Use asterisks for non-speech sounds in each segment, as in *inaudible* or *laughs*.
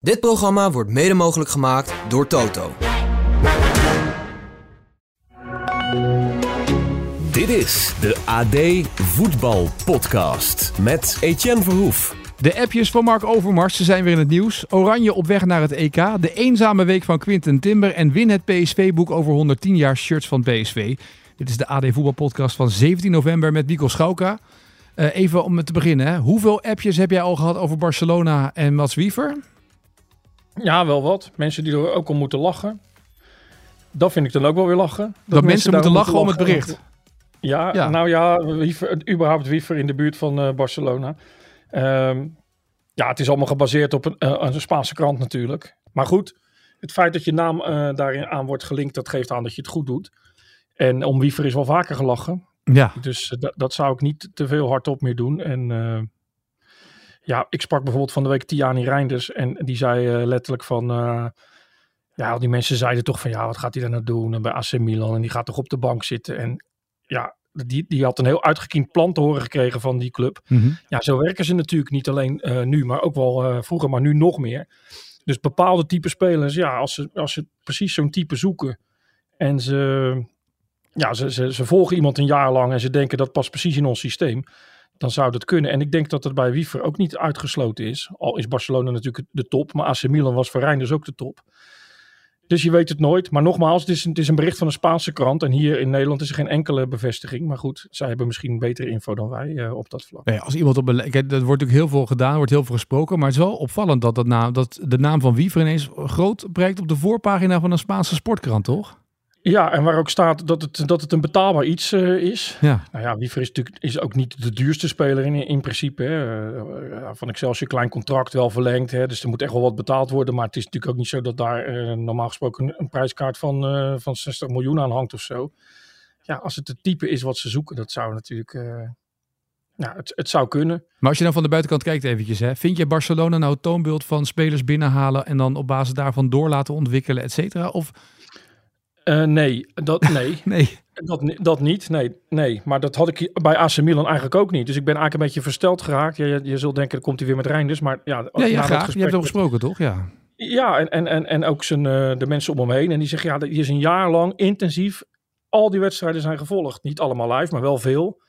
Dit programma wordt mede mogelijk gemaakt door Toto. Dit is de AD Voetbal Podcast met Etienne Verhoef. De appjes van Mark Overmars ze zijn weer in het nieuws. Oranje op weg naar het EK. De eenzame week van Quinten Timber. En win het PSV-boek over 110 jaar shirts van PSV. Dit is de AD Voetbal Podcast van 17 november met Mikkel Schauka. Uh, even om te beginnen. Hè. Hoeveel appjes heb jij al gehad over Barcelona en Mats Wiever? Ja, wel wat. Mensen die er ook om moeten lachen. Dat vind ik dan ook wel weer lachen. Dat, dat mensen, moeten lachen om het bericht. Ja, ja, nou ja, Wiever, überhaupt Wiever in de buurt van uh, Barcelona. Um, ja, het is allemaal gebaseerd op een, uh, een Spaanse krant natuurlijk. Maar goed, het feit dat je naam uh, daarin aan wordt gelinkt, dat geeft aan dat je het goed doet. En om Wiever is wel vaker gelachen. Ja. Dus dat zou ik niet te veel hardop meer doen. En ja, ik sprak bijvoorbeeld van de week Tiani Reinders en die zei letterlijk van... ja, al die mensen zeiden toch van ja, wat gaat hij daar nou doen? En bij AC Milan en die gaat toch op de bank zitten. En ja, die, die had een heel uitgekiend plan te horen gekregen van die club. Mm -hmm. Ja, zo werken ze natuurlijk niet alleen uh, nu, maar ook wel uh, vroeger, maar nu nog meer. Dus bepaalde type spelers, ja, als ze, als ze precies zo'n type zoeken en ze, ja, ze, ze, ze volgen iemand een jaar lang en ze denken dat past precies in ons systeem, dan zou dat kunnen. En ik denk dat het bij Wiever ook niet uitgesloten is. Al is Barcelona natuurlijk de top, maar AC Milan was voor Reinders ook de top. Dus je weet het nooit. Maar nogmaals, het is, een, het is een bericht van een Spaanse krant. En hier in Nederland is er geen enkele bevestiging. Maar goed, zij hebben misschien betere info dan wij uh, op dat vlak. Nee, als iemand op een. Er wordt natuurlijk heel veel gedaan, wordt heel veel gesproken. Maar het is wel opvallend dat, dat, naam, dat de naam van Wiever ineens groot bereikt op de voorpagina van een Spaanse sportkrant, toch? Ja, en waar ook staat dat het, dat het een betaalbaar iets uh, is. Ja. Nou ja, Wiever is natuurlijk is ook niet de duurste speler in, in principe. Hè. Uh, van Excelsior klein contract wel verlengd. Hè. Dus er moet echt wel wat betaald worden. Maar het is natuurlijk ook niet zo dat daar uh, normaal gesproken een, een prijskaart van, van 60 miljoen aan hangt of zo. Ja, als het het type is wat ze zoeken, dat zou natuurlijk... nou, het, het zou kunnen. Maar als je dan van de buitenkant kijkt eventjes. Hè, vind je Barcelona nou het toonbeeld van spelers binnenhalen... en dan op basis daarvan door laten ontwikkelen, et cetera? Of... Uh, nee, dat, *laughs* nee. nee. Dat, dat niet, nee, nee. Maar dat had ik bij AC Milan eigenlijk ook niet. Dus ik ben eigenlijk een beetje versteld geraakt. Je, je, je zult denken, dan komt hij weer met Reinders. Maar ja, ja, ja graag. Je hebt hem gesproken, toch? Ja, ja en, en, en, en ook zijn, uh, de mensen om hem heen. En die zeggen, ja, die is een jaar lang intensief. Al die wedstrijden zijn gevolgd. Niet allemaal live, maar wel veel.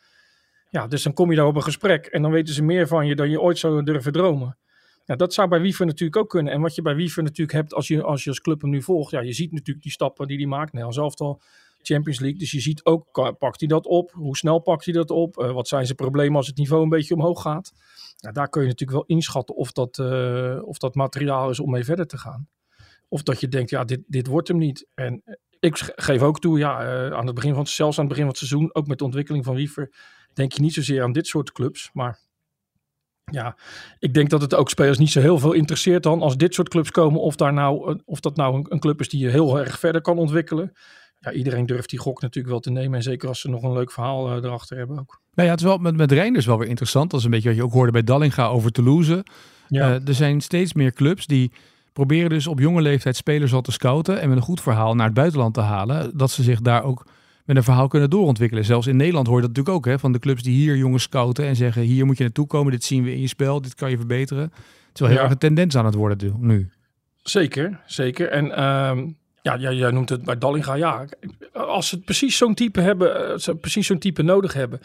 Ja, dus dan kom je daar op een gesprek. En dan weten ze meer van je dan je ooit zou durven dromen. Ja, dat zou bij Wiever natuurlijk ook kunnen. En wat je bij Wiever natuurlijk hebt als je als, je als club hem nu volgt. Ja, je ziet natuurlijk die stappen die hij maakt. Nee, zelf al Champions League. Dus je ziet ook, pakt hij dat op? Hoe snel pakt hij dat op? Uh, wat zijn zijn problemen als het niveau een beetje omhoog gaat? Ja, daar kun je natuurlijk wel inschatten of dat, uh, of dat materiaal is om mee verder te gaan. Of dat je denkt, ja, dit, dit wordt hem niet. En ik geef ook toe, ja, aan het begin van zelfs aan het begin van het seizoen, ook met de ontwikkeling van Wiever, denk je niet zozeer aan dit soort clubs. Maar ja, ik denk dat het ook spelers niet zo heel veel interesseert dan als dit soort clubs komen. Of, daar nou, of dat nou een, een club is die je heel erg verder kan ontwikkelen. Ja, iedereen durft die gok natuurlijk wel te nemen. En zeker als ze nog een leuk verhaal uh, erachter hebben ook. Nou ja, het is wel met, met Reinders wel weer interessant. Dat is een beetje wat je ook hoorde bij Dallinga over Toulouse. Ja. Uh, er zijn steeds meer clubs die proberen dus op jonge leeftijd spelers al te scouten. En met een goed verhaal naar het buitenland te halen. Dat ze zich daar ook met een verhaal kunnen doorontwikkelen. Zelfs in Nederland hoor je dat natuurlijk ook. Hè, van de clubs die hier jongens scouten en zeggen... hier moet je naartoe komen, dit zien we in je spel, dit kan je verbeteren. Het is wel heel Ja. erg een tendens aan het worden nu. Zeker, zeker. En ehm, ja, jij, jij noemt het bij Dallinga. Ja, als ze precies zo'n type hebben, eh, ze precies zo'n type nodig hebben.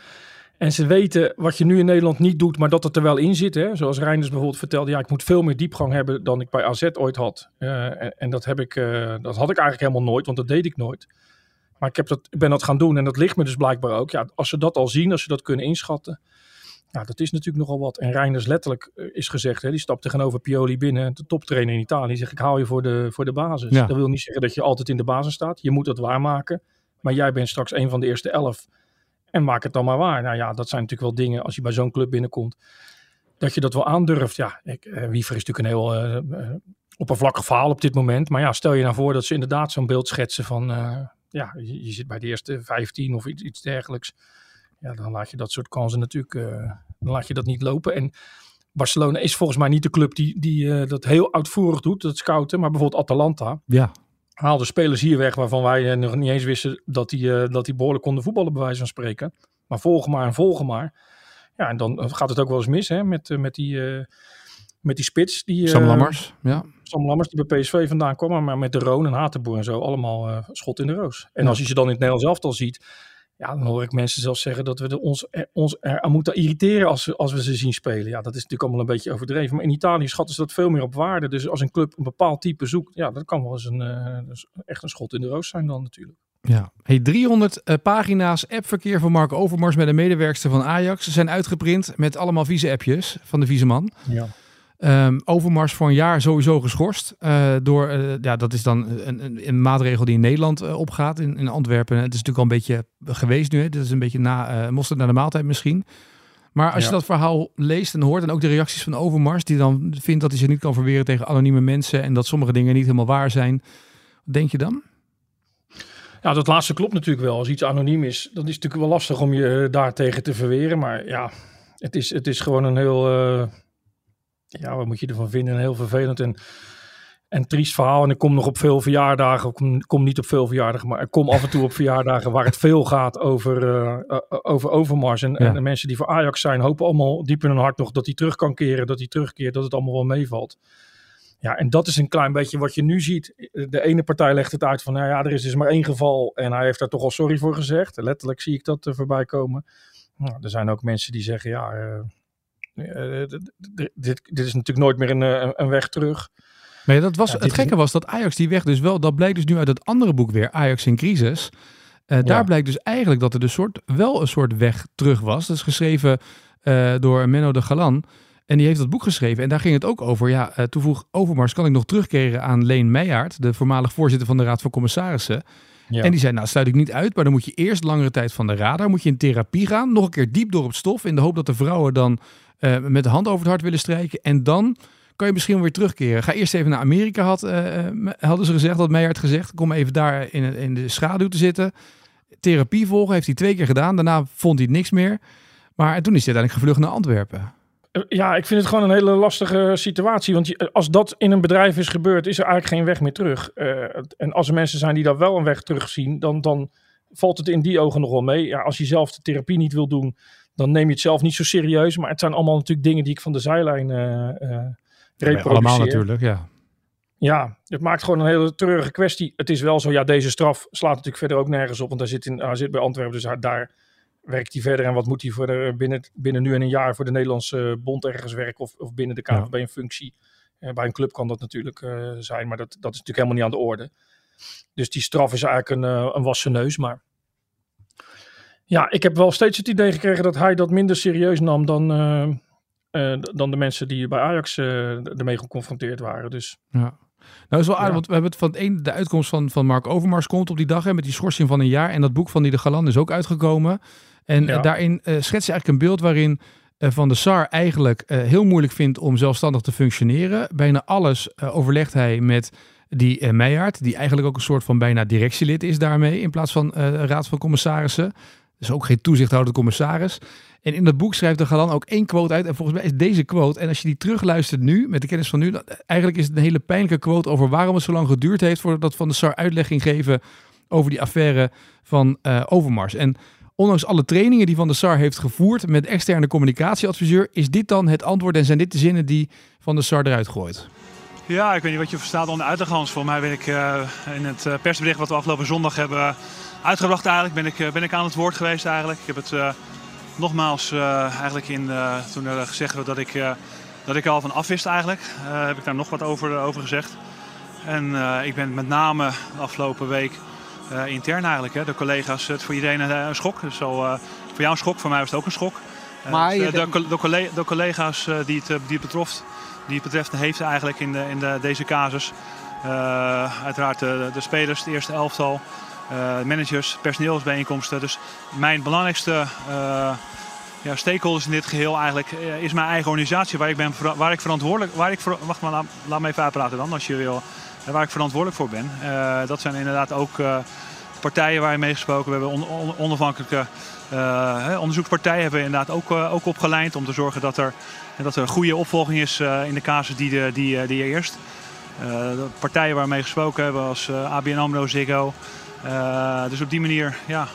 En ze weten wat je nu in Nederland niet doet, maar dat het er wel in zit. Hè? Zoals Reinders bijvoorbeeld vertelde, ja, ik moet veel meer diepgang hebben dan ik bij AZ ooit had. Eh, en, en dat, heb ik, eh, dat had ik eigenlijk helemaal nooit, want dat deed ik nooit. Maar ik, heb dat, ik ben dat gaan doen en dat ligt me dus blijkbaar ook. Ja, als ze dat al zien, als ze dat kunnen inschatten. Ja, dat is natuurlijk nogal wat. En Reinders letterlijk eh, is gezegd, hè, die stapt tegenover Pioli binnen, de toptrainer in Italië. Zegt, ik haal je voor de, voor de basis. Ja. Dat wil niet zeggen dat je altijd in de basis staat. Je moet dat waarmaken. Maar jij bent straks een van de eerste elf. En maak het dan maar waar. Nou ja, dat zijn natuurlijk wel dingen als je bij zo'n club binnenkomt. Dat je dat wel aandurft. Ja, ik, eh, Wiever is natuurlijk een heel eh, eh, oppervlakkig verhaal op dit moment. Maar ja, stel je nou voor dat ze inderdaad zo'n beeld schetsen van... eh, ja, je, je zit bij de eerste 15 of iets, iets dergelijks. Ja, dan laat je dat soort kansen natuurlijk... eh, dan laat je dat niet lopen. En Barcelona is volgens mij niet de club die, die eh, dat heel uitvoerig doet, dat scouten. Maar bijvoorbeeld Atalanta Ja, haalde spelers hier weg waarvan wij eh, nog niet eens wisten dat die, dat die behoorlijk konden voetballen, bij wijze van spreken. Maar volgen maar en volgen maar. Ja, en dan gaat het ook wel eens mis hè, met, met, die, met die spits. Die, Sam eh, Lammers, ja. Sam Lammers die bij PSV vandaan kwam, maar met de Roon en Hatenboer en zo, allemaal eh, schot in de roos. En Ja. als je ze dan in het Nederlands elftal ziet, ja, dan hoor ik mensen zelfs zeggen dat we er ons, er, ons eraan moeten irriteren als we, als we ze zien spelen. Ja, dat is natuurlijk allemaal een beetje overdreven. Maar in Italië schatten ze dat veel meer op waarde. Dus als een club een bepaald type zoekt, ja, dat kan wel eens een, eh, dus echt een schot in de roos zijn dan natuurlijk. Ja. Hey, 300 eh, pagina's appverkeer van Mark Overmars met een medewerkster van Ajax zijn uitgeprint met allemaal vieze appjes van de vieze man. Ja. Ehm, Overmars voor een jaar sowieso geschorst. eh, door, eh, ja, dat is dan een, een, een maatregel die in Nederland eh, opgaat, in, in Antwerpen. Het is natuurlijk al een beetje geweest nu. Hè. Dit is een beetje na, mosterd naar de maaltijd misschien. Maar als je dat verhaal leest en hoort en ook de reacties van Overmars, die dan vindt dat hij zich niet kan verweren tegen anonieme mensen en dat sommige dingen niet helemaal waar zijn. Wat denk je dan? Ja, dat laatste klopt natuurlijk wel. Als iets anoniem is, dan is het natuurlijk wel lastig om je daartegen te verweren. Maar ja, het is, het is gewoon een heel, ja, wat moet je ervan vinden? Een heel vervelend en, en triest verhaal. En ik kom nog op veel verjaardagen, ik kom, kom niet op veel verjaardagen, maar ik kom af en toe op *laughs* verjaardagen waar het veel gaat over, eh, eh, over Overmars. En, Ja. en de mensen die voor Ajax zijn, hopen allemaal diep in hun hart nog dat hij terug kan keren, dat hij terugkeert, dat het allemaal wel meevalt. Ja, en dat is een klein beetje wat je nu ziet. De ene partij legt het uit van, nou ja, er is dus maar één geval en hij heeft daar toch al sorry voor gezegd. Letterlijk zie ik dat er voorbij komen. Nou, er zijn ook mensen die zeggen, ja, eh, dit, dit, dit is natuurlijk nooit meer een, eh, een weg terug. Maar ja, dat was, Ja, het is gekke was dat Ajax die weg dus wel, dat blijkt dus nu uit het andere boek weer, Ajax in crisis. Eh, daar Ja. blijkt dus eigenlijk dat er dus soort, wel een soort weg terug was. Dat is geschreven eh, door Menno de Galan. En die heeft dat boek geschreven. En daar ging het ook over. Ja, eh toen vroeg Overmars, kan ik nog terugkeren aan Leen Meijaard, de voormalig voorzitter van de Raad van Commissarissen. En die zei, nou sluit ik niet uit, maar dan moet je eerst langere tijd van de radar, moet je in therapie gaan, nog een keer diep door op stof, in de hoop dat de vrouwen dan eh, met de hand over het hart willen strijken. En dan kan je misschien weer terugkeren. Ga eerst even naar Amerika, had, eh, eh, hadden ze gezegd, had Meijer gezegd. Kom even daar in, in de schaduw te zitten. Therapie volgen, heeft hij twee keer gedaan. Daarna vond hij niks meer. Maar toen is hij uiteindelijk gevlucht naar Antwerpen. Eh, Ja, ik vind het gewoon een hele lastige situatie. Want eh, als dat in een bedrijf is gebeurd, is er eigenlijk geen weg meer terug. Eh, en als er mensen zijn die daar wel een weg terug zien, dan, dan valt het in die ogen nog wel mee. Ja, als je zelf de therapie niet wil doen, dan neem je het zelf niet zo serieus. Maar het zijn allemaal natuurlijk dingen die ik van de zijlijn eh reproduceer. allemaal natuurlijk, ja. Ja, het maakt gewoon een hele treurige kwestie. Het is wel zo, ja, deze straf slaat natuurlijk verder ook nergens op. Want hij zit, in, hij zit bij Antwerpen, dus daar werkt hij verder. En wat moet hij voor binnen, binnen nu en een jaar voor de Nederlandse bond ergens werken? Of, of binnen de KVB een functie? Eh, bij een club kan dat natuurlijk eh, zijn, maar dat, dat is natuurlijk helemaal niet aan de orde. Dus die straf is eigenlijk een, eh, een wassen neus. Maar ja, ik heb wel steeds het idee gekregen dat hij dat minder serieus nam dan, dan de mensen die bij Ajax ermee geconfronteerd waren. Dus Ja. Nou is wel aardig, Ja. want we hebben het van het een, de uitkomst van, van Mark Overmars komt op die dag hè, met die schorsing van een jaar. En dat boek van die de Galan is ook uitgekomen. En Ja. eh, daarin eh schetst je eigenlijk een beeld waarin eh, Van de Sar eigenlijk heel moeilijk vindt om zelfstandig te functioneren. Bijna alles overlegt hij met die Meijaard, die eigenlijk ook een soort van bijna directielid is daarmee, in plaats van raad van commissarissen. Dus ook geen toezichthoudende commissaris. En in dat boek schrijft de Galan ook één quote uit. En volgens mij is deze quote, en als je die terugluistert nu, met de kennis van nu, dan, eigenlijk is het een hele pijnlijke quote over waarom het zo lang geduurd heeft voordat Van de Sar uitleg ging geven over die affaire van Overmars. En ondanks alle trainingen die Van der Sar heeft gevoerd met externe communicatieadviseur, is dit dan het antwoord en zijn dit de zinnen die Van der Sar eruit gooit? Ja, ik weet niet wat je verstaat onder uitlegans. Volgens mij ben ik eh, in het eh, persbericht wat we afgelopen zondag hebben uitgebracht eigenlijk, ben ik, eh, ben ik aan het woord geweest eigenlijk. Ik heb het eh, nogmaals eh, eigenlijk in, eh, toen er gezegd werd dat ik, eh, dat ik al van afwist eigenlijk, eh, heb ik daar nog wat over, over gezegd. En eh, ik ben met name de afgelopen week eh, intern eigenlijk, hè, de collega's, het voor iedereen een, een schok. Dus zo, eh, voor jou een schok, voor mij was het ook een schok. Eh, Maar dus, eh, de, de, de collega's eh, die, het, eh, die het betroft, die het betreft heeft eigenlijk in, de, in de, deze casus. Eh, uiteraard de, de spelers, het eerste elftal, eh, managers, personeelsbijeenkomsten. Dus mijn belangrijkste eh, ja, stakeholders in dit geheel eigenlijk eh, is mijn eigen organisatie waar ik, ben, waar ik verantwoordelijk... Waar ik wacht maar, laat, laat me even uitpraten dan als je wil. Waar ik verantwoordelijk voor ben. Eh, dat zijn inderdaad ook eh, partijen waar je mee gesproken. We hebben on- on- onafhankelijke eh, onderzoekspartijen hebben we inderdaad ook, ook opgeleid om te zorgen dat er, dat er een goede opvolging is in de casus die, de, die, die er eerst. De partijen waar we mee gesproken hebben als ABN AMRO, Ziggo. Dus op die manier ja,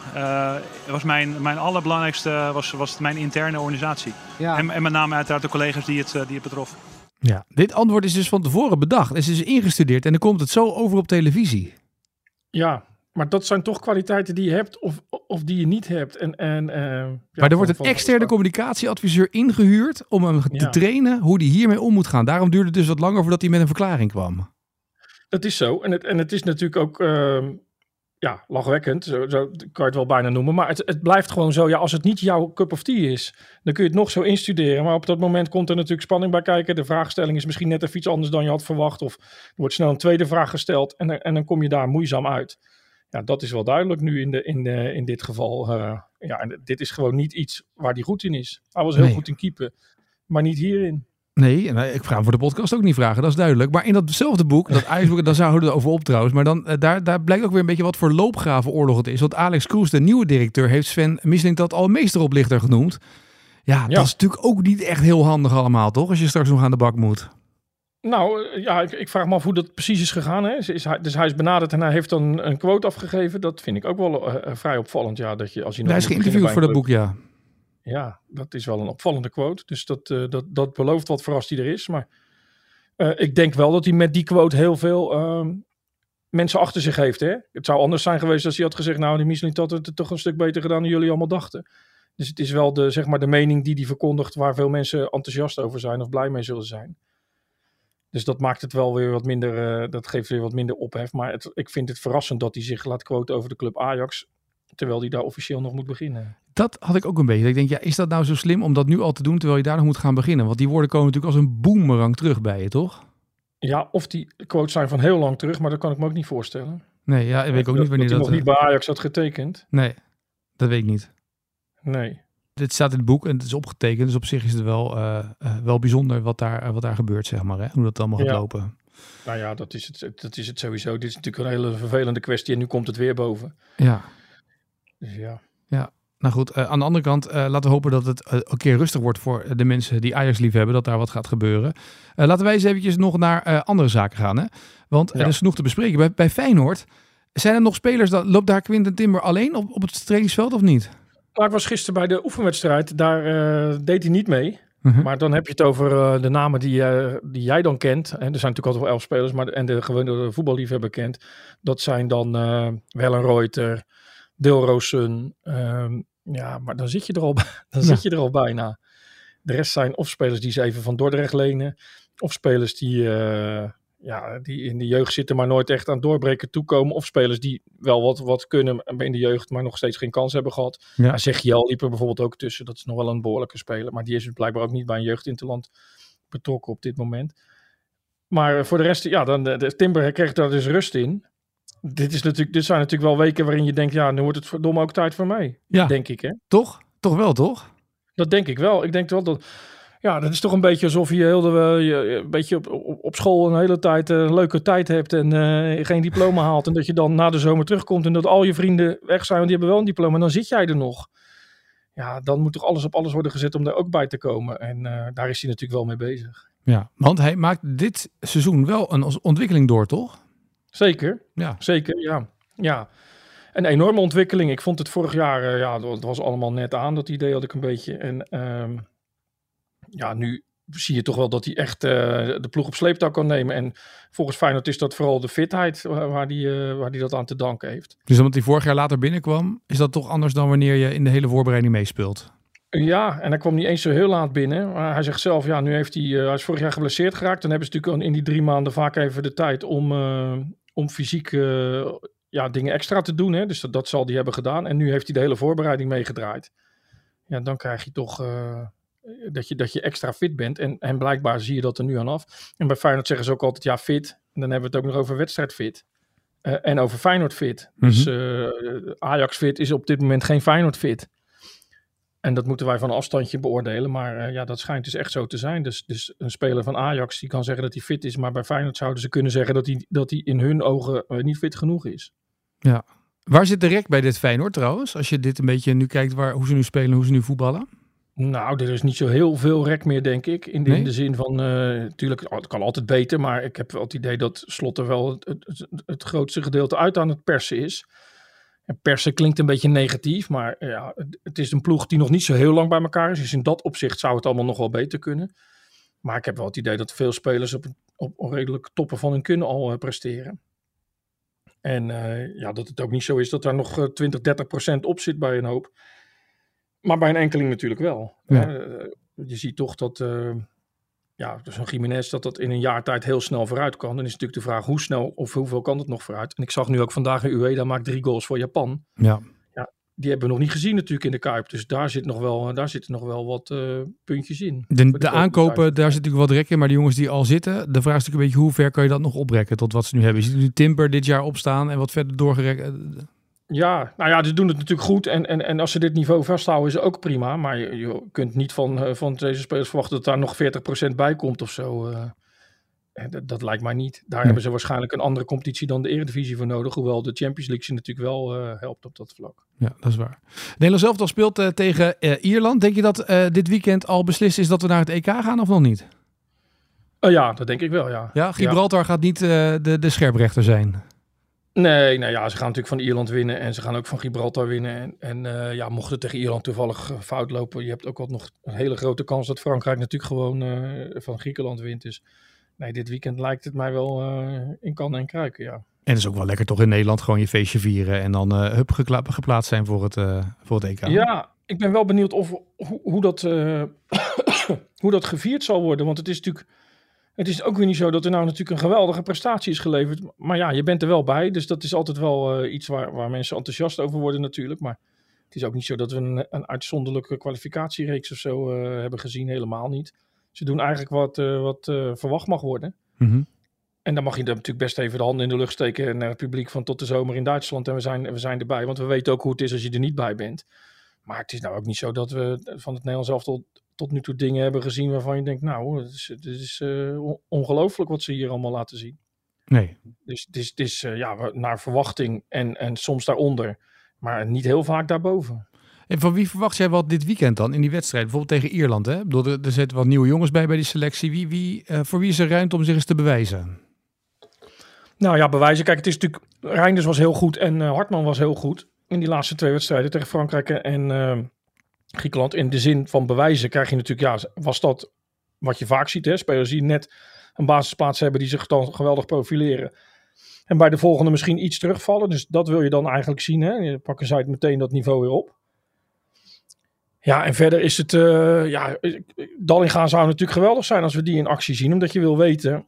was mijn, mijn allerbelangrijkste was, was mijn interne organisatie. Ja. En, en met name uiteraard de collega's die het, die het betrof. Ja, dit antwoord is dus van tevoren bedacht. Het is dus ingestudeerd en dan komt het zo over op televisie. Ja, maar dat zijn toch kwaliteiten die je hebt of, of die je niet hebt. En, en, uh, ja, maar er wordt een externe communicatieadviseur ingehuurd om hem te ja. trainen hoe hij hiermee om moet gaan. Daarom duurde het dus wat langer voordat hij met een verklaring kwam. Dat is zo. En het, en het is natuurlijk ook uh, ja, lachwekkend, zo, zo, kan je het wel bijna noemen. Maar het, het blijft gewoon zo, ja, als het niet jouw cup of tea is, dan kun je het nog zo instuderen. Maar op dat moment komt er natuurlijk spanning bij kijken. De vraagstelling is misschien net even iets anders dan je had verwacht. Of er wordt snel een tweede vraag gesteld en, en dan kom je daar moeizaam uit. Ja, dat is wel duidelijk nu in, de, in, de, in dit geval. Uh, ja, en dit is gewoon niet iets waar hij goed in is. Hij was heel Nee. goed in keeper, maar niet hierin. Nee, eh, ik ga hem voor de podcast ook niet vragen, dat is duidelijk. Maar in datzelfde boek, dat *laughs* Ajax-boek, daar zouden we het over op trouwens. Maar dan, eh, daar, daar blijkt ook weer een beetje wat voor loopgravenoorlog het is. Want Alex Kroes, de nieuwe directeur, heeft Sven Misling dat al meesteroplichter genoemd. Ja, dat is natuurlijk ook niet echt heel handig allemaal, toch? Als je straks nog aan de bak moet. Nou, eh, ja, ik, ik vraag me af hoe dat precies is gegaan. Hè? Is, is hij, dus hij is benaderd en hij heeft dan een quote afgegeven. Dat vind ik ook wel vrij opvallend. Ja, dat je als je nog Hij is geïnterviewd voor dat boek, ja. Ja, dat is wel een opvallende quote. Dus dat, eh, dat, dat belooft wat voor als er is. Maar eh, ik denk wel dat hij met die quote heel veel ehm, mensen achter zich heeft. Hè? Het zou anders zijn geweest als hij had gezegd... nou, die Michelin had het toch een stuk beter gedaan dan jullie allemaal dachten. Dus het is wel de, zeg maar, de mening die hij verkondigt... waar veel mensen enthousiast over zijn of blij mee zullen zijn. Dus dat maakt het wel weer wat minder... eh, dat geeft weer wat minder ophef. Maar het, ik vind het verrassend dat hij zich laat quoten over de club Ajax... terwijl hij daar officieel nog moet beginnen. Dat had ik ook een beetje. Ik denk, ja, is dat nou zo slim om dat nu al te doen terwijl je daar nog moet gaan beginnen? Want die woorden komen natuurlijk als een boemerang terug bij je, toch? Ja, of die quotes zijn van heel lang terug, maar dat kan ik me ook niet voorstellen. Nee, ja, ik weet ook dat, niet wanneer dat. dat... hij nog niet bij Ajax had getekend. Nee, dat weet ik niet. Nee. Dit staat in het boek en het is opgetekend. Dus op zich is het wel, eh, eh, wel bijzonder wat daar, wat daar gebeurt, zeg maar. Hè? Hoe dat allemaal gaat Ja. lopen. Nou ja, dat is, het, dat is het sowieso. Dit is natuurlijk een hele vervelende kwestie en nu komt het weer boven. Ja, Dus ja. Nou goed. eh, aan de andere kant, eh, laten we hopen dat het eh, een keer rustig wordt voor de mensen die Ajax lief hebben. Dat daar wat gaat gebeuren. Laten wij eens eventjes nog naar andere zaken gaan. Hè? Want Ja. er is genoeg te bespreken. Bij, bij Feyenoord, zijn er nog spelers, dat, loopt daar Quinten Timber alleen op, op het trainingsveld of niet? Maar ik was gisteren bij de oefenwedstrijd. Daar deed hij niet mee. Mhm. Maar dan heb je het over de namen die, die jij dan kent. En er zijn natuurlijk altijd wel elf spelers, maar de, en de gewone voetballiefhebber kent. Dat zijn dan Wellenreuter, Dilrosun. ehm, ja, maar dan zit je er al, *laughs* dan Ja. zit je er al bijna. De rest zijn of spelers die ze even van Dordrecht lenen. Of spelers die, eh, ja, die in de jeugd zitten, maar nooit echt aan doorbreken toekomen. Of spelers die wel wat, wat kunnen in de jeugd, maar nog steeds geen kans hebben gehad. Ja. Ja. Zeg je al, liep er bijvoorbeeld ook tussen. Dat is nog wel een behoorlijke speler. Maar die is dus blijkbaar ook niet bij een jeugdinterland betrokken op dit moment. Maar eh, voor de rest, ja, dan, de, de Timber kreeg daar dus rust in. Dit, is natuurlijk, dit zijn natuurlijk wel weken waarin je denkt, ja, nu wordt het verdomme ook tijd voor mij. Ja, Denk ik, hè? toch? Toch wel, toch? Dat denk ik wel. Ik denk wel dat. Ja, dat is toch een beetje alsof je heel de, je, een beetje op, op, op school een hele tijd eh, een leuke tijd hebt en eh, geen diploma haalt. En dat je dan na de zomer terugkomt en dat al je vrienden weg zijn, want die hebben wel een diploma. En dan zit jij er nog. Ja, dan moet toch alles op alles worden gezet om er ook bij te komen. En eh, daar is hij natuurlijk wel mee bezig. Ja, want hij maakt dit seizoen wel een ontwikkeling door, toch? Zeker, Ja. zeker, ja. Ja, een enorme ontwikkeling. Ik vond het vorig jaar, eh, ja, het was allemaal net aan, dat idee had ik een beetje. En ehm, ja, nu zie je toch wel dat hij echt eh, de ploeg op sleeptouw kan nemen. En volgens Feyenoord is dat vooral de fitheid waar, hij waar die dat aan te danken heeft. Dus omdat hij vorig jaar later binnenkwam, is dat toch anders dan wanneer je in de hele voorbereiding meespeelt? Ja, en hij kwam niet eens zo heel laat binnen. Maar hij zegt zelf, ja, nu heeft hij, eh, hij is vorig jaar geblesseerd geraakt. Dan hebben ze natuurlijk in die drie maanden vaak even de tijd om, eh, om fysiek eh, ja, dingen extra te doen. Hè? Dus dat, dat zal hij hebben gedaan. En nu heeft hij de hele voorbereiding meegedraaid. Ja, dan krijg je toch eh, dat, je, dat je extra fit bent. En, en blijkbaar zie je dat er nu aan af. En bij Feyenoord zeggen ze ook altijd, ja, fit. En dan hebben we het ook nog over wedstrijd fit. Eh, en over Feyenoord fit. Dus eh, Ajax fit is op dit moment geen Feyenoord fit. En dat moeten wij van een afstandje beoordelen. Maar eh, ja, dat schijnt dus echt zo te zijn. Dus, dus een speler van Ajax die kan zeggen dat hij fit is. Maar bij Feyenoord zouden ze kunnen zeggen dat hij, dat hij in hun ogen eh, niet fit genoeg is. Waar zit de rek bij dit Feyenoord trouwens? Als je dit een beetje nu kijkt waar, hoe ze nu spelen, hoe ze nu voetballen. Nou, er is niet zo heel veel rek meer, denk ik. In de, Nee? in de zin van, natuurlijk, het kan altijd beter. Maar ik heb wel het idee dat Slot er wel het, het grootste gedeelte uit aan het persen is. En persen klinkt een beetje negatief. Maar ja, het, is een ploeg die nog niet zo heel lang bij elkaar is. Dus in dat opzicht zou het allemaal nog wel beter kunnen. Maar ik heb wel het idee dat veel spelers op, op, redelijk toppen van hun kunnen al presteren. En ja, dat het ook niet zo is dat daar nog 20, 30 procent op zit bij een hoop. Maar bij een enkeling natuurlijk wel. Ja. je ziet toch dat ja, dus een Jiménez dat dat in een jaar tijd heel snel vooruit kan. Dan is natuurlijk de vraag hoe snel of hoeveel kan het nog vooruit. En ik zag nu ook vandaag in Ueda maakt drie goals voor Japan. Ja. ja. Die hebben we nog niet gezien natuurlijk in de Kuip. Dus daar, zit nog wel, daar zitten nog wel wat uh, puntjes in. De, de, aankopen, daar zit natuurlijk wat rek in. Maar de jongens die al zitten, de vraag is natuurlijk een beetje hoe ver kan je dat nog oprekken tot wat ze nu hebben. Je ziet nu Timber dit jaar opstaan en wat verder doorgerekt. Ja, nou ja, ze doen het natuurlijk goed. En, en, en als ze dit niveau vasthouden, is het ook prima. Maar je, je kunt niet van, uh, van deze spelers verwachten dat daar nog 40% bij komt of zo. Uh, dat, dat, lijkt mij niet. Daar hebben ze waarschijnlijk een andere competitie dan de Eredivisie voor nodig. Hoewel de Champions League ze natuurlijk wel uh, helpt op dat vlak. Ja, dat is waar. Nederland zelf al speelt tegen Ierland. Denk je dat dit weekend al beslist is dat we naar het EK gaan of nog niet? ja, dat denk ik wel, ja. Ja, Gibraltar ja. gaat niet de, de scherprechter zijn. Nee, nou ja, ze gaan natuurlijk van Ierland winnen en ze gaan ook van Gibraltar winnen. En, en uh, ja, mocht het tegen Ierland toevallig eh, fout lopen, je hebt ook wat nog een hele grote kans dat Frankrijk natuurlijk gewoon uh, van Griekenland wint. Dus nee, dit weekend lijkt het mij wel uh, in kan en kruiken, ja. En het is ook wel lekker toch in Nederland gewoon je feestje vieren en dan hup geplaatst zijn voor het, voor het EK. Ja, ik ben wel benieuwd of, hoe, hoe, dat, *coughs* hoe dat gevierd zal worden, want het is natuurlijk het is ook weer niet zo dat er nou natuurlijk een geweldige prestatie is geleverd. Maar ja, je bent er wel bij. Dus dat is altijd wel uh, iets waar, waar mensen enthousiast over worden natuurlijk. Maar het is ook niet zo dat we een, een uitzonderlijke kwalificatiereeks of zo uh, hebben gezien. Helemaal niet. Ze doen eigenlijk wat, uh, wat verwacht mag worden. Mm-hmm. En dan mag je dan natuurlijk best even de handen in de lucht steken naar het publiek van tot de zomer in Duitsland. En we zijn, we zijn erbij. Want we weten ook hoe het is als je er niet bij bent. Maar het is nou ook niet zo dat we van het Nederlands elftal tot nu toe dingen hebben gezien waarvan je denkt, nou, het is, het is uh, ongelooflijk wat ze hier allemaal laten zien. Nee. Dus het is, het is uh, ja, naar verwachting en, en soms daaronder, maar niet heel vaak daarboven. En van wie verwacht jij wat dit weekend dan in die wedstrijd? Bijvoorbeeld tegen Ierland, hè? Bedoel, er, er zitten wat nieuwe jongens bij bij die selectie. Wie, wie, uh, voor wie is er ruimte om zich eens te bewijzen? Nou ja, bewijzen. Kijk, het is natuurlijk. Reinders was heel goed en Hartman was heel goed in die laatste twee wedstrijden tegen Frankrijk en Griekenland in de zin van bewijzen krijg je natuurlijk, ja, was dat wat je vaak ziet, hè? spelers die net een basisplaats hebben die zich dan geweldig profileren. En bij de volgende misschien iets terugvallen. Dus dat wil je dan eigenlijk zien. Hè? Je pakken zij meteen dat niveau weer op. Ja, en verder is het. Uh, ja, Dallinga zou natuurlijk geweldig zijn als we die in actie zien. Omdat je wil weten.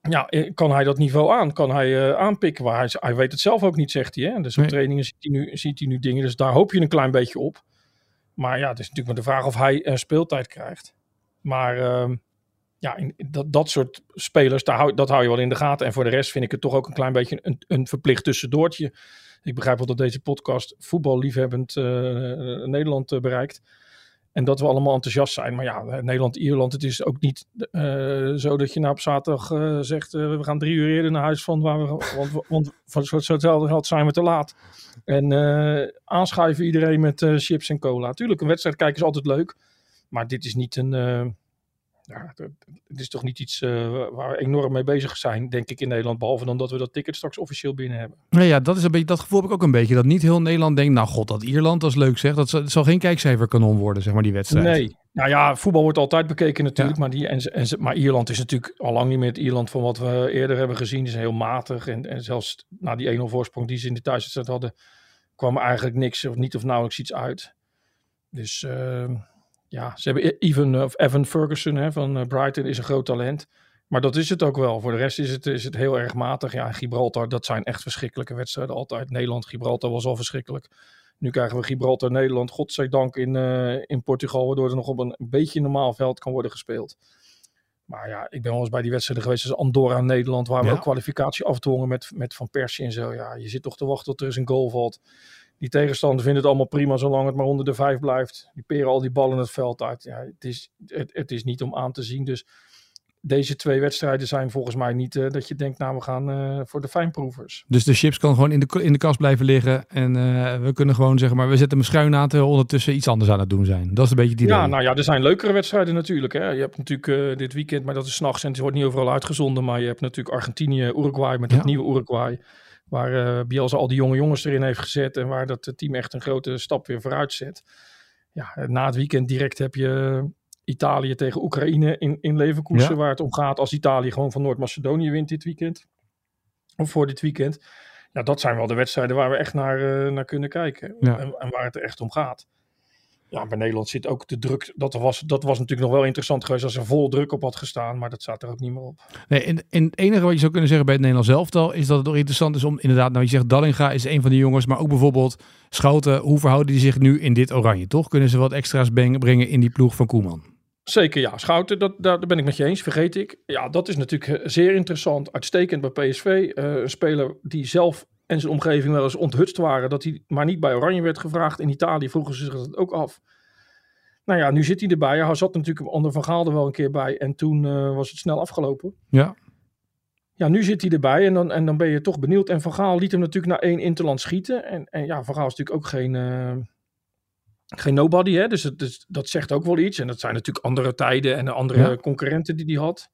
Ja, kan hij dat niveau aan? Kan hij uh, aanpikken? Waar hij, hij weet het zelf ook niet, zegt hij. Hè? Dus op nee. trainingen ziet hij, nu, ziet hij nu dingen. Dus daar hoop je een klein beetje op. Maar ja, het is natuurlijk maar de vraag of hij uh, speeltijd krijgt. Maar uh, ja, in, dat, dat soort spelers, daar hou, dat hou je wel in de gaten. En voor de rest vind ik het toch ook een klein beetje een, een verplicht tussendoortje. Ik begrijp wel dat deze podcast voetballiefhebbend uh, Nederland uh, bereikt. En dat we allemaal enthousiast zijn. Maar ja, Nederland-Ierland, het is ook niet uh, zo dat je nou op zaterdag uh, zegt... Uh, we gaan drie uur eerder naar huis van waar we... Want, want voor hetzelfde geld zijn we te laat. En aanschuiven iedereen met chips en cola. Tuurlijk, een wedstrijd kijken is altijd leuk. Maar dit is niet een... ja, het is toch niet iets waar we enorm mee bezig zijn, denk ik, in Nederland. Behalve dan dat we dat ticket straks officieel binnen hebben. Nee, ja, dat, is een beetje, dat gevoel heb ik ook een beetje. Dat niet heel Nederland denkt, nou god, dat Ierland, dat is leuk zeg. Dat zal, dat zal geen kijkcijferkanon worden, zeg maar, die wedstrijd. Nee, nou ja, voetbal wordt altijd bekeken natuurlijk. Ja. Maar, die, en, en, maar Ierland is natuurlijk al lang niet meer het Ierland van wat we eerder hebben gezien. is heel matig. En, en zelfs na die 1-0 voorsprong die ze in de thuiswedstrijd hadden, kwam er eigenlijk niks of niet of nauwelijks iets uit. Dus... Uh, ja, ze hebben Even, of Evan Ferguson hè, van Brighton is een groot talent. Maar dat is het ook wel. Voor de rest is het, is het heel erg matig. Ja, Gibraltar, dat zijn echt verschrikkelijke wedstrijden altijd. Nederland, Gibraltar was al verschrikkelijk. Nu krijgen we Gibraltar, Nederland, godzijdank in, uh, in Portugal, waardoor er nog op een, een beetje normaal veld kan worden gespeeld. Maar ja, ik ben wel eens bij die wedstrijden geweest als Andorra, Nederland, waar we ja. ook kwalificatie afdwongen met, met Van Persie en zo. Ja, je zit toch te wachten tot er eens een goal valt. Die tegenstander vindt het allemaal prima zolang het maar onder de vijf blijft. Die peren al die ballen het veld uit. Ja, het, is, het, het is niet om aan te zien. Dus deze twee wedstrijden zijn volgens mij niet uh, dat je denkt, nou we gaan uh, voor de fijnproevers. Dus de chips kan gewoon in de, in de kast blijven liggen en uh, we kunnen gewoon zeggen, maar we zetten hem schuin aan terwijl ondertussen iets anders aan het doen zijn. Dat is een beetje die Ja, idee. nou ja, er zijn leukere wedstrijden natuurlijk. Hè. Je hebt natuurlijk dit weekend, maar dat is s'nachts en het wordt niet overal uitgezonden, maar je hebt natuurlijk Argentinië, Uruguay met ja. het nieuwe Uruguay. Waar uh, Bielsa al die jonge jongens erin heeft gezet en waar dat team echt een grote stap weer vooruit zet. Ja, na het weekend direct heb je Italië tegen Oekraïne in, in Leverkusen, Ja. waar het om gaat als Italië gewoon van Noord-Macedonië wint dit weekend. Of voor dit weekend. Ja, dat zijn wel de wedstrijden waar we echt naar, eh, naar kunnen kijken. Ja. En, en waar het er echt om gaat. Ja, bij Nederland zit ook de druk. Dat was, dat was natuurlijk nog wel interessant geweest als er vol druk op had gestaan. Maar dat staat er ook niet meer op. Nee, en, en het enige wat je zou kunnen zeggen bij het Nederlands elftal is dat het ook interessant is om inderdaad, nou je zegt Dallinga is een van die jongens, maar ook bijvoorbeeld Schouten, hoe verhouden die zich nu in dit oranje, toch? Kunnen ze wat extra's brengen in die ploeg van Koeman? Zeker ja, Schouten, dat, daar, daar ben ik met je eens, vergeet ik. Ja, dat is natuurlijk eh, zeer interessant, uitstekend bij PSV. Eh, een speler die zelf en zijn omgeving wel eens onthutst waren, dat hij maar niet bij Oranje werd gevraagd. In Italië vroegen ze zich dat ook af. Nou ja, nu zit hij erbij. Hij zat natuurlijk onder Van Gaal er wel een keer bij en toen eh, was het snel afgelopen. Ja. Ja, nu zit hij erbij en dan, en dan ben je toch benieuwd. En Van Gaal liet hem natuurlijk naar één interland schieten. En, en ja, Van Gaal is natuurlijk ook geen, eh, geen nobody, hè. Dus, het, dus dat zegt ook wel iets. En dat zijn natuurlijk andere tijden en andere Ja. concurrenten die hij had.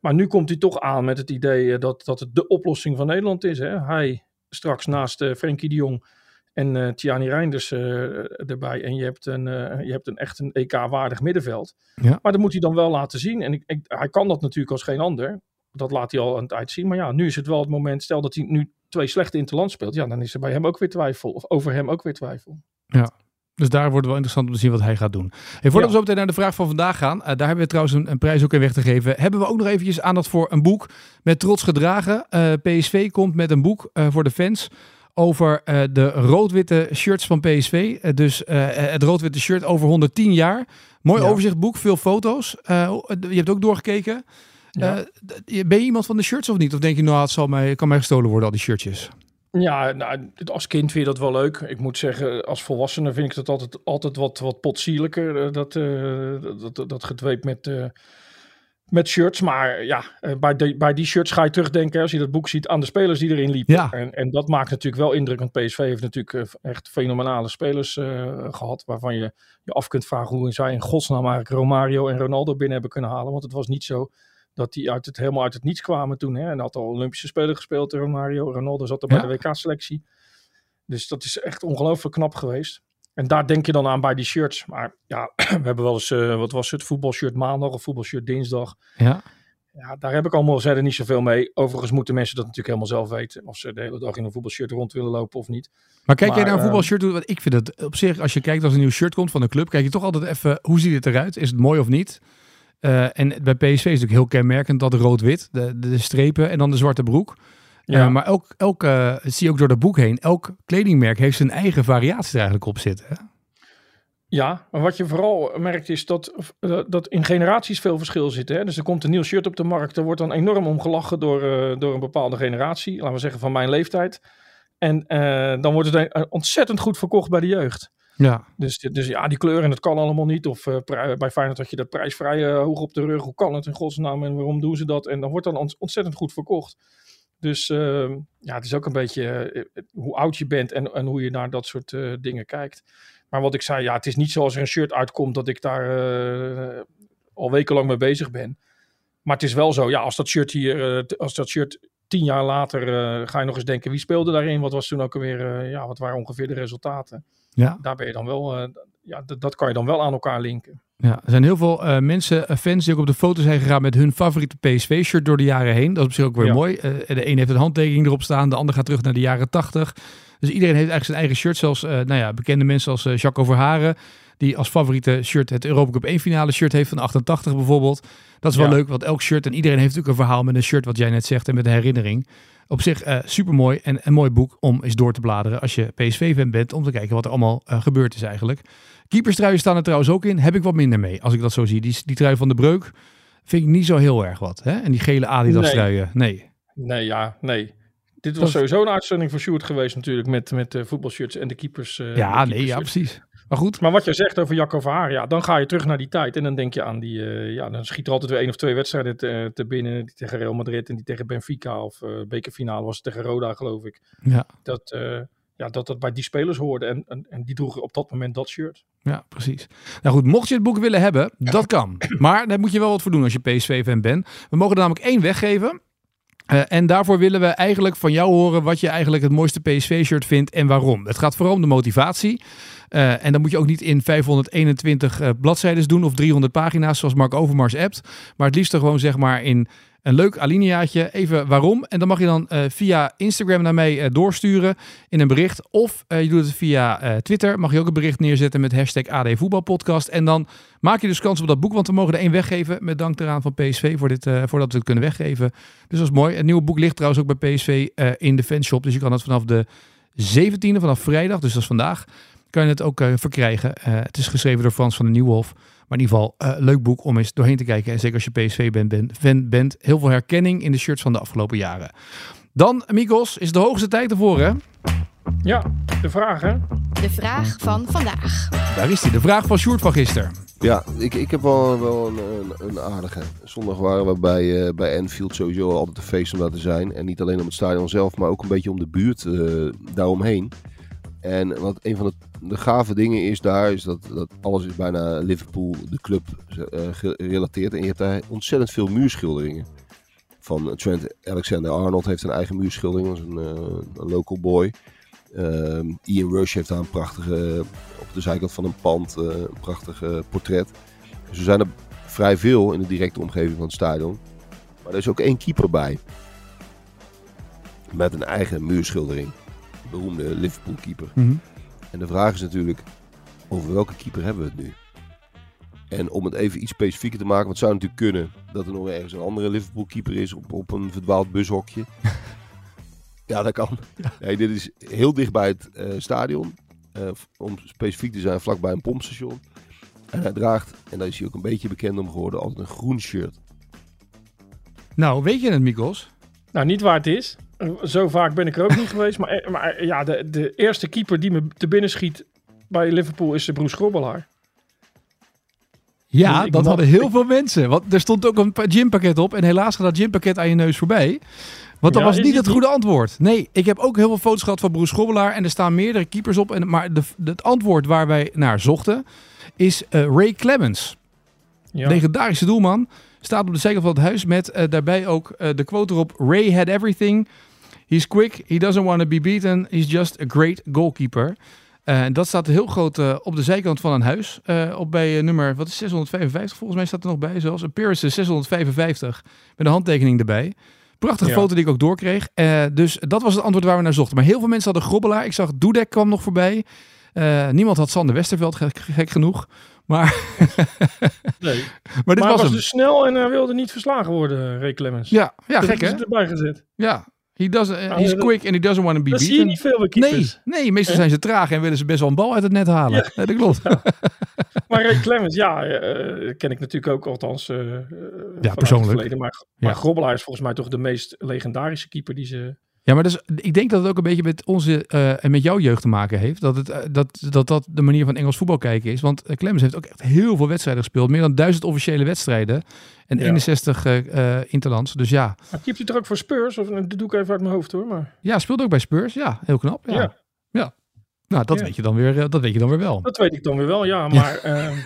Maar nu komt hij toch aan met het idee eh, dat, dat het de oplossing van Nederland is. Hè? Hij straks naast eh Frenkie de Jong en eh Tiani Reinders eh, erbij. En je hebt een, je hebt een echt een EK-waardig middenveld. Ja. Maar dat moet hij dan wel laten zien. En ik, ik, hij kan dat natuurlijk als geen ander. Dat laat hij al aan het tijd zien. Maar ja, nu is het wel het moment. Stel dat hij nu twee slechte interland speelt. Ja, dan is er bij hem ook weer twijfel. Of over hem ook weer twijfel. Dus daar wordt het wel interessant om te zien wat hij gaat doen. Hey, voordat Ja. we zo meteen naar de vraag van vandaag gaan, eh, daar hebben we trouwens een, een prijs ook in weg te geven. Hebben we ook nog eventjes aandacht voor een boek met trots gedragen. Eh, PSV komt met een boek eh, voor de fans over de rood-witte shirts van PSV. Dus het rood-witte shirt over 110 jaar. Mooi Ja. overzichtboek, veel foto's. Je hebt ook doorgekeken. Ja. Ben je iemand van de shirts of niet? Of denk je, nou, het zal mij, kan mij gestolen worden, al die shirtjes? Ja, nou, als kind vind je dat wel leuk. Ik moet zeggen, als volwassene vind ik dat altijd, altijd wat, wat potsierlijker. eh, Dat, eh, dat, dat, dat gedweep met, eh, met shirts. Maar ja, bij, die, bij die shirts ga je terugdenken, als je dat boek ziet, aan de spelers die erin liepen. Ja. En, en dat maakt natuurlijk wel indruk. Want PSV heeft natuurlijk echt fenomenale spelers eh, gehad. Waarvan je je af kunt vragen hoe zij in godsnaam eigenlijk Romario en Ronaldo binnen hebben kunnen halen. Want het was niet zo dat die uit het, helemaal uit het niets kwamen toen. Hè? En had al Olympische Spelen gespeeld, Romario. Ronaldo zat er Ja. bij de WK-selectie. Dus dat is echt ongelooflijk knap geweest. En daar denk je dan aan bij die shirts. Maar ja, *clears throat* we hebben wel eens, eh, wat was het, voetbalshirt maandag of voetbalshirt dinsdag. Ja. Ja, daar heb ik allemaal verder niet zoveel mee. Overigens moeten mensen dat natuurlijk helemaal zelf weten. Of ze de hele dag in een voetbalshirt rond willen lopen of niet. Maar kijk jij naar een ehm, voetbalshirt? Want ik vind het op zich, als je kijkt als een nieuw shirt komt van een club, kijk je toch altijd even, hoe ziet het eruit? Is het mooi of niet? Eh, en bij PSV is het natuurlijk heel kenmerkend dat rood-wit, de, de, strepen en dan de zwarte broek. Ja. Eh, maar elk, elk eh, zie je ook door dat boek heen, elk kledingmerk heeft zijn eigen variatie er eigenlijk op zitten. Hè? Ja, maar wat je vooral merkt is dat, dat in generaties veel verschil zit. Hè? Dus er komt een nieuw shirt op de markt. Er wordt dan enorm om gelachen door, door een bepaalde generatie. Laten we zeggen van mijn leeftijd. En dan wordt het ontzettend goed verkocht bij de jeugd. Ja, Dus, dus ja, die kleuren, dat kan allemaal niet. Of pri- bij Feyenoord had je dat prijsvrij eh, hoog op de rug. Hoe kan het in godsnaam en waarom doen ze dat? En dan wordt dan ont- ontzettend goed verkocht. Dus eh, ja, het is ook een beetje eh, hoe oud je bent en, en hoe je naar dat soort dingen kijkt. Maar wat ik zei, ja, het is niet zoals er een shirt uitkomt dat ik daar al wekenlang mee bezig ben. Maar het is wel zo, ja, als dat shirt hier, als dat shirt tien jaar later, ga je nog eens denken, wie speelde daarin? Wat was toen ook alweer, ja, wat waren ongeveer de resultaten? Ja. daar ben je dan wel, eh, ja, dat kan je dan wel aan elkaar linken. Ja, er zijn heel veel eh, mensen, eh, fans, die ook op de foto zijn gegaan met hun favoriete PSV-shirt door de jaren heen. Dat is op zich ook weer Ja. mooi. De een heeft een handtekening erop staan, de ander gaat terug naar de jaren 80. Dus iedereen heeft eigenlijk zijn eigen shirt. Zelfs nou ja, bekende mensen als Jacques Overharen, die als favoriete shirt het Europa Cup 1 finale shirt heeft van 88 bijvoorbeeld. Dat is wel Ja. leuk, want elk shirt en iedereen heeft natuurlijk een verhaal met een shirt, wat jij net zegt, en met een herinnering. Op zich eh super mooi en een mooi boek om eens door te bladeren als je PSV-fan bent, om te kijken wat er allemaal eh, gebeurd is eigenlijk. Keeperstruien staan er trouwens ook in. Heb ik wat minder mee, als ik dat zo zie. Die, die trui van de breuk vind ik niet zo heel erg wat. Hè? En die gele Adidas Nee. truien. Nee. Nee, ja, nee. Dit Dat- was sowieso een uitzending voor Sjoerd geweest natuurlijk, met, met de voetbalshirts en de keepers. eh, Ja, de nee, ja, precies. Maar goed. Maar wat je zegt over Jacco Verhaar, ja, dan ga je terug naar die tijd. En dan denk je aan die, eh, ja, dan schiet er altijd weer één of twee wedstrijden te, te binnen. Die tegen Real Madrid en die tegen Benfica of eh bekerfinale was het tegen Roda, geloof ik. Ja, Dat, eh, ja, dat dat bij die spelers hoorde. En, en, en die droegen op dat moment dat shirt. ja, precies. Nou goed, mocht je het boek willen hebben, dat kan. Maar daar moet je wel wat voor doen als je PSV-fan bent. We mogen er namelijk één weggeven. Uh, en daarvoor willen we eigenlijk van jou horen wat je eigenlijk het mooiste PSV-shirt vindt en waarom. Het gaat vooral om de motivatie. Uh, en dan moet je ook niet in 521 uh, bladzijden doen of 300 pagina's zoals Mark Overmars appt. Maar het liefst gewoon zeg maar in een leuk alineaatje. Even waarom. En dan mag je dan uh, via Instagram naar mij uh, doorsturen in een bericht. Of uh, je doet het via Twitter. Mag je ook een bericht neerzetten met hashtag AD Voetbalpodcast. En dan maak je dus kans op dat boek. Want we mogen er één weggeven. Met dank eraan van PSV voor dit, voordat we het kunnen weggeven. Dus dat is mooi. Het nieuwe boek ligt trouwens ook bij PSV in de fanshop. Dus je kan het vanaf de 17e, vanaf vrijdag, dus dat is vandaag, kan je het ook verkrijgen. het is geschreven door Frans van den Nieuwhof. Maar in ieder geval, uh, leuk boek om eens doorheen te kijken. En zeker als je PSV bent, bent, fan bent. Heel veel herkenning in de shirts van de afgelopen jaren. Dan, Mikos, is de hoogste tijd ervoor, hè? Ja, de vraag, hè? De vraag van vandaag. Daar is hij, de vraag van Sjoerd van gisteren. Ja, ik, ik heb wel, wel een, een, een aardige. Zondag waren we bij, uh, bij Anfield sowieso altijd een feest om daar te zijn. En niet alleen om het stadion zelf, maar ook een beetje om de buurt uh, daaromheen. En wat een van de, gave dingen is daar, is dat, dat alles is bijna Liverpool, de club, uh, gerelateerd. En je hebt daar ontzettend veel muurschilderingen. Van Trent Alexander-Arnold heeft een eigen muurschildering, is een, local boy. Uh, Ian Rush heeft daar een prachtige, op de zijkant van een pand, uh, een prachtig portret. Dus er zijn er vrij veel in de directe omgeving van het stadion. Maar er is ook één keeper bij. Met een eigen muurschildering beroemde Liverpool keeper. Mm -hmm. En de vraag is natuurlijk, over welke keeper hebben we het nu? En om het even iets specifieker te maken, want het zou natuurlijk kunnen dat er nog ergens een andere Liverpool keeper is op, op een verdwaald bushokje. *laughs* ja, dat kan. Ja. Nee, dit is heel dicht bij het uh, stadion. Uh, om specifiek te zijn, vlakbij een pompstation. En hij draagt, en daar is hij ook een beetje bekend om geworden, altijd een groen shirt. Nou, weet je het, Mikos? Nou, niet waar het is. Zo vaak ben ik er ook niet geweest. Maar, maar ja, de, de eerste keeper die me te binnen schiet bij Liverpool is Bruce Grobbelaar. Ja, dat hadden heel veel mensen. Want er stond ook een gympakket op. En helaas gaat dat gympakket aan je neus voorbij. Want dat ja, was niet het goede antwoord. Nee, ik heb ook heel veel foto's gehad van Bruce Grobbelaar. En er staan meerdere keepers op. En, maar de, de, het antwoord waar wij naar zochten is uh, Ray Clemens. Ja. Legendarische doelman. Staat op de zijkant van het huis met uh, daarbij ook uh, de quote erop. Ray had everything. He's quick, he doesn't want to be beaten, he's just a great goalkeeper. Uh, dat staat heel groot uh, op de zijkant van een huis. Uh, op bij nummer, wat is 655 volgens mij staat er nog bij. Zoals Appearances 655 met een handtekening erbij. Prachtige ja. foto die ik ook doorkreeg. dus dat was het antwoord waar we naar zochten. Maar heel veel mensen hadden Grobbelaar. Ik zag Dudek kwam nog voorbij. niemand had Sander Westerveld, gek, gek genoeg. Maar, *laughs* nee. maar dit maar was, was dus snel en hij wilde niet verslagen worden, Ray Clemens. Ja, ja gek hè? erbij gezet. Ja, He doesn't, uh, he's quick and he doesn't want to be dat beaten. zie je niet veel bij keepers. Nee, nee meestal zijn ze traag en willen ze best wel een bal uit het net halen. Ja. Nee, dat klopt. Ja. maar Ray Clemens, ja, uh, ken ik natuurlijk ook althans uh, ja, persoonlijk. Maar, maar ja. Grobbelaar is volgens mij toch de meest legendarische keeper die ze... Ja, maar dus, ik denk dat het ook een beetje met onze uh, en met jouw jeugd te maken heeft. Dat, het, uh, dat, dat dat de manier van Engels voetbal kijken is. Want uh, Clemens heeft ook echt heel veel wedstrijden gespeeld. Meer dan duizend officiële wedstrijden. En ja. 61 interlands. Dus ja. Maar keept hij er ook voor Spurs? Of dat doe ik even uit mijn hoofd hoor. Maar... Ja, speelt ook bij Spurs. Ja, heel knap. Ja. Ja. ja. Nou, dat, weet je dan weer, dat weet je dan weer wel. Dat weet ik dan weer wel, ja. Maar ehm,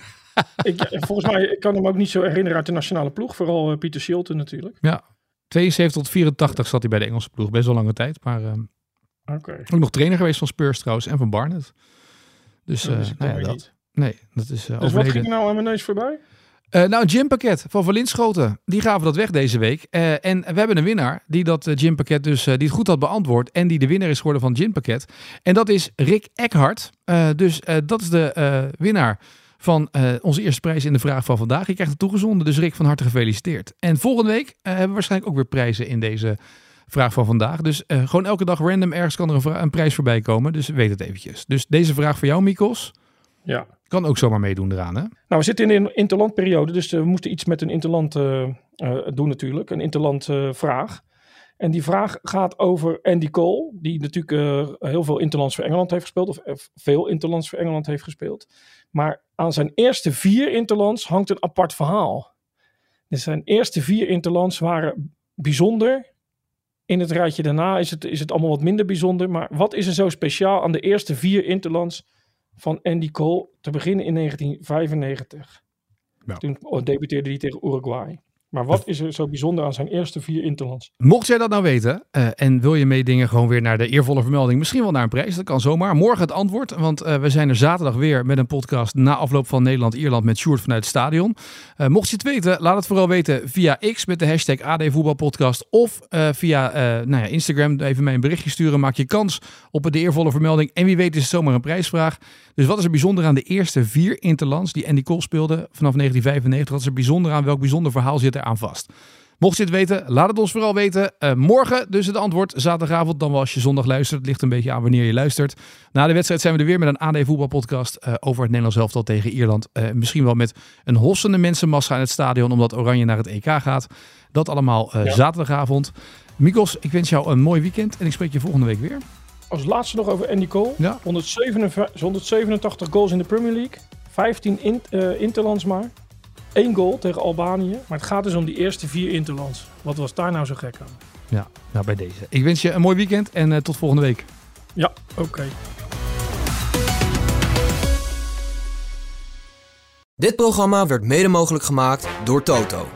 ik, volgens mij ik kan hem ook niet zo herinneren uit de nationale ploeg. Vooral Pieter Schilten natuurlijk. Ja, 72 tot 84 zat hij bij de Engelse ploeg. Best wel lange tijd. Maar okay. ook nog trainer geweest van Spurs trouwens. En van Barnet. Dus, uh, nou ja, dat. Nee, dat is uh, Dus wat ging nou aan mijn neus voorbij? Uh, nou, een gympakket van Verlinschoten. Die gaven dat weg deze week. Uh, en we hebben een winnaar die dat gympakket dus die het goed had beantwoord. En die de winnaar is geworden van het gympakket. En dat is Rick Eckhart. dus dat is de winnaar van uh, onze eerste prijs in de vraag van vandaag. Je krijgt het toegezonden, dus Rick van harte gefeliciteerd. En volgende week uh, hebben we waarschijnlijk ook weer prijzen in deze vraag van vandaag. Dus uh, gewoon elke dag random ergens kan er een, een, prijs voorbij komen. Dus weet het eventjes. Dus deze vraag voor jou, Mikos. Ja. Kan ook zomaar meedoen eraan, hè? Nou, we zitten in een interlandperiode, dus we moeten iets met een interland doen natuurlijk. Een interland vraag. En die vraag gaat over Andy Cole, die natuurlijk heel veel interlands voor Engeland heeft gespeeld. Of veel interlands voor Engeland heeft gespeeld. Maar aan zijn eerste vier interlands hangt een apart verhaal. Dus zijn eerste vier interlands waren bijzonder. In het rijtje daarna is het, is het allemaal wat minder bijzonder. Maar wat is er zo speciaal aan de eerste vier interlands van Andy Cole te beginnen in 1995? Nou. Toen debuteerde hij tegen Uruguay. Maar wat is er zo bijzonder aan zijn eerste vier Interlands? Mocht jij dat nou weten uh, en wil je meedingen gewoon weer naar de eervolle vermelding, misschien wel naar een prijs, dat kan zomaar. Morgen het antwoord, want uh, we zijn er zaterdag weer met een podcast na afloop van Nederland-Ierland met Sjoerd vanuit het stadion. Uh, mocht je het weten, laat het vooral weten via X met de hashtag AD Voetbalpodcast of via nou ja, Instagram even mij een berichtje sturen. Maak je kans op de eervolle vermelding en wie weet is het zomaar een prijsvraag. Dus wat is er bijzonder aan de eerste vier Interlands die Andy Cole speelde vanaf 1995? Wat is er bijzonder aan? Welk bijzonder verhaal zit er aan vast? Mocht je het weten, laat het ons vooral weten. Uh, morgen dus het antwoord, zaterdagavond, dan wel als je zondag luistert. Het ligt een beetje aan wanneer je luistert. Na de wedstrijd zijn we er weer met een AD voetbalpodcast uh, over het Nederlands elftal tegen Ierland. Uh, misschien wel met een hossende mensenmassa in het stadion, omdat Oranje naar het EK gaat. Dat allemaal ja. zaterdagavond. Mikos, ik wens jou een mooi weekend en ik spreek je volgende week weer. Als laatste nog over Andy Cole. Ja. 187, 187 goals in de Premier League. 15 in, interlands maar. Eén goal tegen Albanië. Maar het gaat dus om die eerste vier Interlands. Wat was daar nou zo gek aan? Ja, nou bij deze. Ik wens je een mooi weekend en uh, tot volgende week. Ja, oké. Okay. Dit programma werd mede mogelijk gemaakt door Toto.